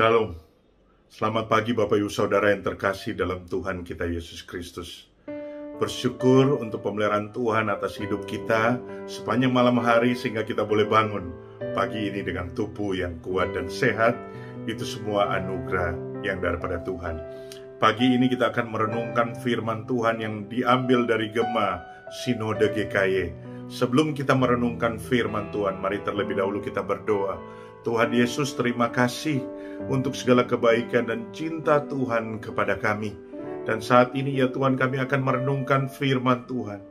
Shalom. Selamat pagi Bapak Ibu Saudara yang terkasih dalam Tuhan kita Yesus Kristus. Bersyukur untuk pemeliharaan Tuhan atas hidup kita sepanjang malam hari sehingga kita boleh bangun pagi ini dengan tubuh yang kuat dan sehat. Itu semua anugerah yang daripada Tuhan. Pagi ini kita akan merenungkan firman Tuhan yang diambil dari Gema Sinode GKY. Sebelum kita merenungkan firman Tuhan, mari terlebih dahulu kita berdoa. Tuhan Yesus terima kasih untuk segala kebaikan dan cinta Tuhan kepada kami. Dan saat ini ya Tuhan kami akan merenungkan firman Tuhan.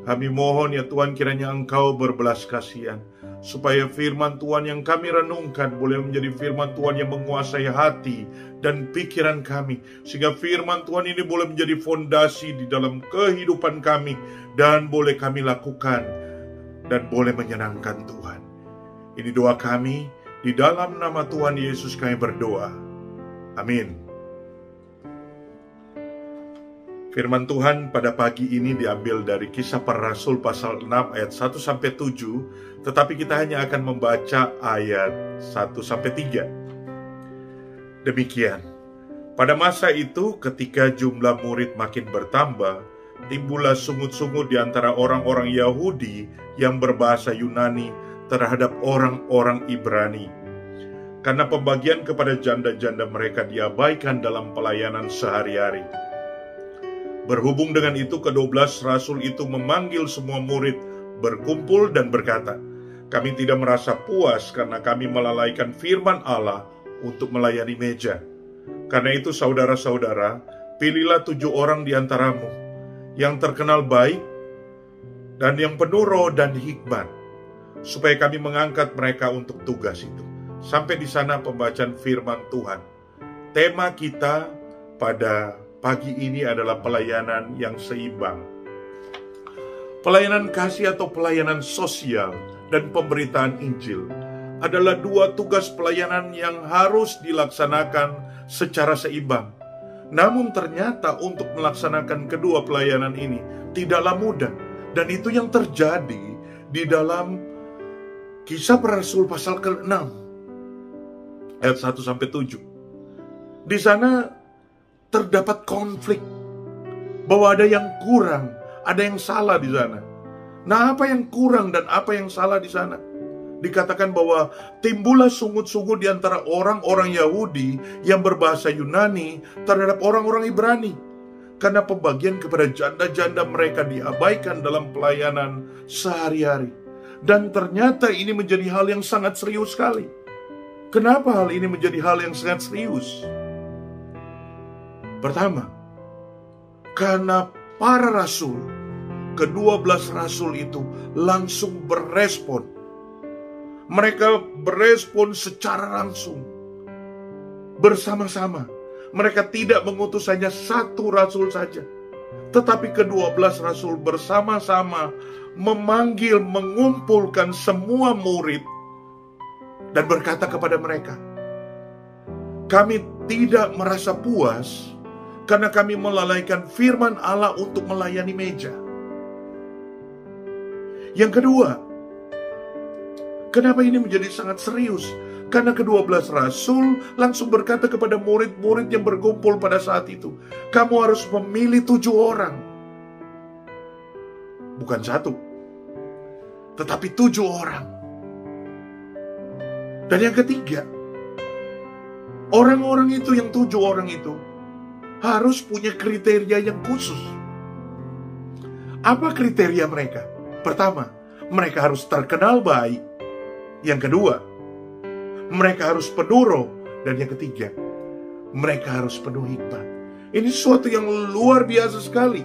Kami mohon ya Tuhan kiranya Engkau berbelas kasihan supaya firman Tuhan yang kami renungkan boleh menjadi firman Tuhan yang menguasai hati dan pikiran kami sehingga firman Tuhan ini boleh menjadi fondasi di dalam kehidupan kami dan boleh kami lakukan dan boleh menyenangkan Tuhan. Ini doa kami di dalam nama Tuhan Yesus kami berdoa. Amin. Firman Tuhan pada pagi ini diambil dari kisah para rasul pasal 6 ayat 1 sampai 7, tetapi kita hanya akan membaca ayat 1 sampai 3. Demikian. Pada masa itu ketika jumlah murid makin bertambah, timbullah sungut-sungut di antara orang-orang Yahudi yang berbahasa Yunani terhadap orang-orang Ibrani. Karena pembagian kepada janda-janda mereka diabaikan dalam pelayanan sehari-hari Berhubung dengan itu, kedua belas rasul itu memanggil semua murid berkumpul dan berkata, "Kami tidak merasa puas karena kami melalaikan firman Allah untuk melayani meja. Karena itu, saudara-saudara, pilihlah tujuh orang di antaramu yang terkenal baik dan yang penuh roh dan hikmat, supaya kami mengangkat mereka untuk tugas itu." Sampai di sana pembacaan firman Tuhan. Tema kita pada pagi ini adalah pelayanan yang seimbang. Pelayanan kasih atau pelayanan sosial dan pemberitaan Injil adalah dua tugas pelayanan yang harus dilaksanakan secara seimbang. Namun ternyata untuk melaksanakan kedua pelayanan ini tidaklah mudah dan itu yang terjadi di dalam Kisah para Rasul pasal ke-6 ayat 1 sampai 7. Di sana terdapat konflik bahwa ada yang kurang, ada yang salah di sana. Nah, apa yang kurang dan apa yang salah di sana? Dikatakan bahwa timbullah sungut-sungut di antara orang-orang Yahudi yang berbahasa Yunani terhadap orang-orang Ibrani. Karena pembagian kepada janda-janda mereka diabaikan dalam pelayanan sehari-hari. Dan ternyata ini menjadi hal yang sangat serius sekali. Kenapa hal ini menjadi hal yang sangat serius? Pertama, karena para rasul, kedua belas rasul itu langsung berespon. Mereka berespon secara langsung. Bersama-sama. Mereka tidak mengutus hanya satu rasul saja. Tetapi kedua belas rasul bersama-sama memanggil, mengumpulkan semua murid dan berkata kepada mereka, kami tidak merasa puas karena kami melalaikan firman Allah untuk melayani meja. Yang kedua, kenapa ini menjadi sangat serius? Karena kedua belas rasul langsung berkata kepada murid-murid yang berkumpul pada saat itu, kamu harus memilih tujuh orang. Bukan satu, tetapi tujuh orang. Dan yang ketiga, orang-orang itu yang tujuh orang itu harus punya kriteria yang khusus. Apa kriteria mereka? Pertama, mereka harus terkenal baik. Yang kedua, mereka harus penuh roh. Dan yang ketiga, mereka harus penuh hikmat. Ini sesuatu yang luar biasa sekali.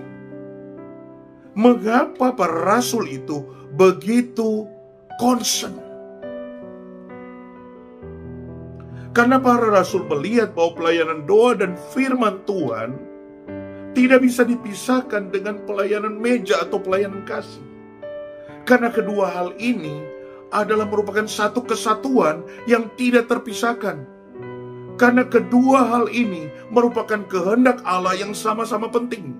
Mengapa para rasul itu begitu concern Karena para rasul melihat bahwa pelayanan doa dan firman Tuhan tidak bisa dipisahkan dengan pelayanan meja atau pelayanan kasih. Karena kedua hal ini adalah merupakan satu kesatuan yang tidak terpisahkan. Karena kedua hal ini merupakan kehendak Allah yang sama-sama penting.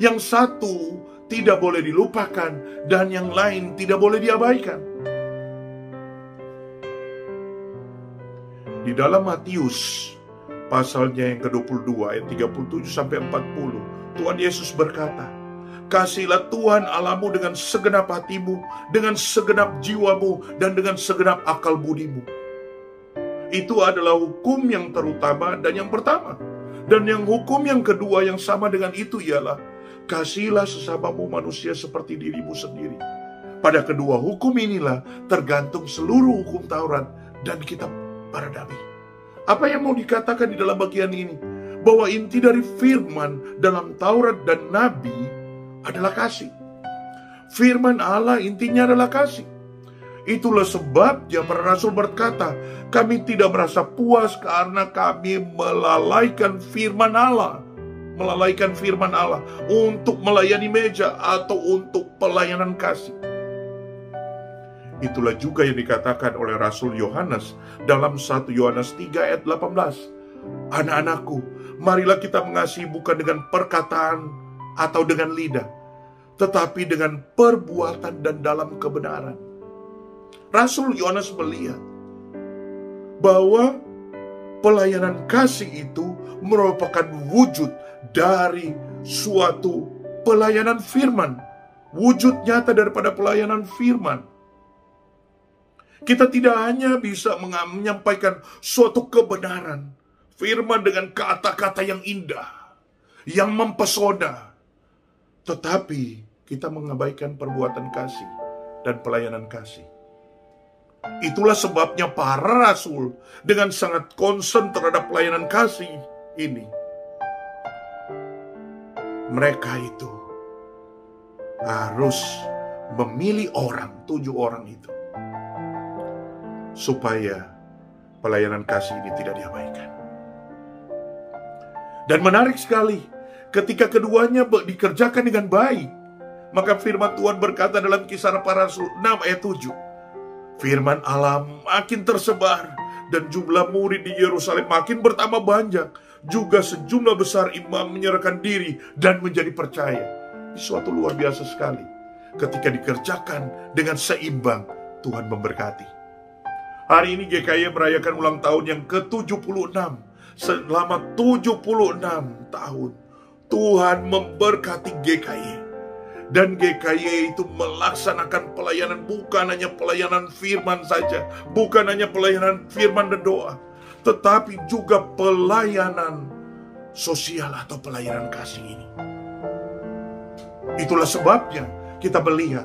Yang satu tidak boleh dilupakan dan yang lain tidak boleh diabaikan. Di dalam Matius pasalnya yang ke-22 ayat 37 sampai 40, Tuhan Yesus berkata, Kasihlah Tuhan Allahmu dengan segenap hatimu, dengan segenap jiwamu, dan dengan segenap akal budimu. Itu adalah hukum yang terutama dan yang pertama. Dan yang hukum yang kedua yang sama dengan itu ialah kasihlah sesamamu manusia seperti dirimu sendiri. Pada kedua hukum inilah tergantung seluruh hukum Taurat dan kitab para nabi. Apa yang mau dikatakan di dalam bagian ini? Bahwa inti dari firman dalam Taurat dan nabi adalah kasih. Firman Allah intinya adalah kasih. Itulah sebabnya para rasul berkata, kami tidak merasa puas karena kami melalaikan firman Allah. Melalaikan firman Allah untuk melayani meja atau untuk pelayanan kasih. Itulah juga yang dikatakan oleh Rasul Yohanes dalam 1 Yohanes 3 ayat 18. Anak-anakku, marilah kita mengasihi bukan dengan perkataan atau dengan lidah, tetapi dengan perbuatan dan dalam kebenaran. Rasul Yohanes melihat bahwa pelayanan kasih itu merupakan wujud dari suatu pelayanan firman, wujud nyata daripada pelayanan firman. Kita tidak hanya bisa menyampaikan suatu kebenaran, firman dengan kata-kata yang indah, yang mempesona, tetapi kita mengabaikan perbuatan kasih dan pelayanan kasih. Itulah sebabnya para rasul dengan sangat konsen terhadap pelayanan kasih ini. Mereka itu harus memilih orang, tujuh orang itu. Supaya pelayanan kasih ini tidak diabaikan. Dan menarik sekali, ketika keduanya dikerjakan dengan baik, maka firman Tuhan berkata dalam kisah para rasul 6 ayat 7. Firman Allah makin tersebar dan jumlah murid di Yerusalem makin bertambah banyak. Juga sejumlah besar imam menyerahkan diri dan menjadi percaya. Ini suatu luar biasa sekali. Ketika dikerjakan dengan seimbang, Tuhan memberkati. Hari ini GKY merayakan ulang tahun yang ke-76. Selama 76 tahun, Tuhan memberkati GKY dan GKY itu melaksanakan pelayanan bukan hanya pelayanan firman saja, bukan hanya pelayanan firman dan doa, tetapi juga pelayanan sosial atau pelayanan kasih ini. Itulah sebabnya kita melihat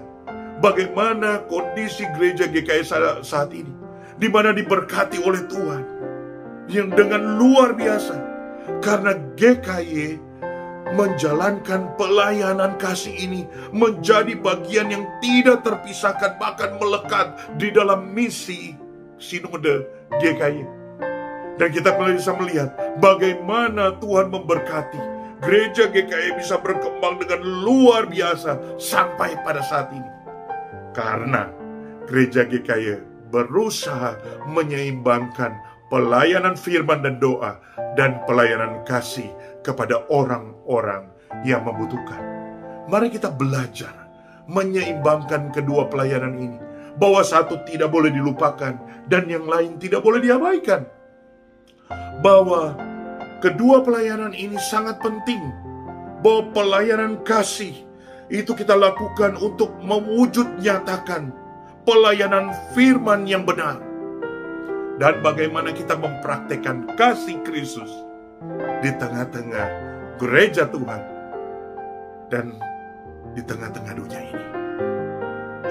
bagaimana kondisi gereja GKY saat ini, di mana diberkati oleh Tuhan yang dengan luar biasa karena GKY menjalankan pelayanan kasih ini menjadi bagian yang tidak terpisahkan bahkan melekat di dalam misi sinode GKI. Dan kita bisa melihat bagaimana Tuhan memberkati gereja GKI bisa berkembang dengan luar biasa sampai pada saat ini. Karena gereja GKI berusaha menyeimbangkan pelayanan firman dan doa dan pelayanan kasih kepada orang-orang yang membutuhkan. Mari kita belajar menyeimbangkan kedua pelayanan ini, bahwa satu tidak boleh dilupakan dan yang lain tidak boleh diabaikan. Bahwa kedua pelayanan ini sangat penting, bahwa pelayanan kasih itu kita lakukan untuk mewujud nyatakan pelayanan firman yang benar dan bagaimana kita mempraktekkan kasih Kristus di tengah-tengah gereja Tuhan dan di tengah-tengah dunia ini.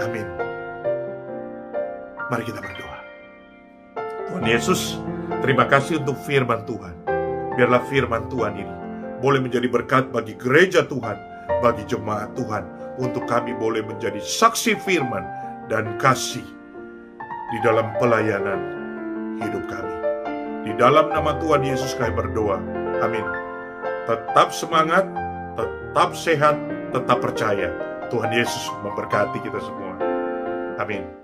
Amin. Mari kita berdoa. Tuhan Yesus, terima kasih untuk firman Tuhan. Biarlah firman Tuhan ini boleh menjadi berkat bagi gereja Tuhan, bagi jemaat Tuhan, untuk kami boleh menjadi saksi firman dan kasih di dalam pelayanan hidup kami. Di dalam nama Tuhan Yesus kami berdoa. Amin. Tetap semangat, tetap sehat, tetap percaya. Tuhan Yesus memberkati kita semua. Amin.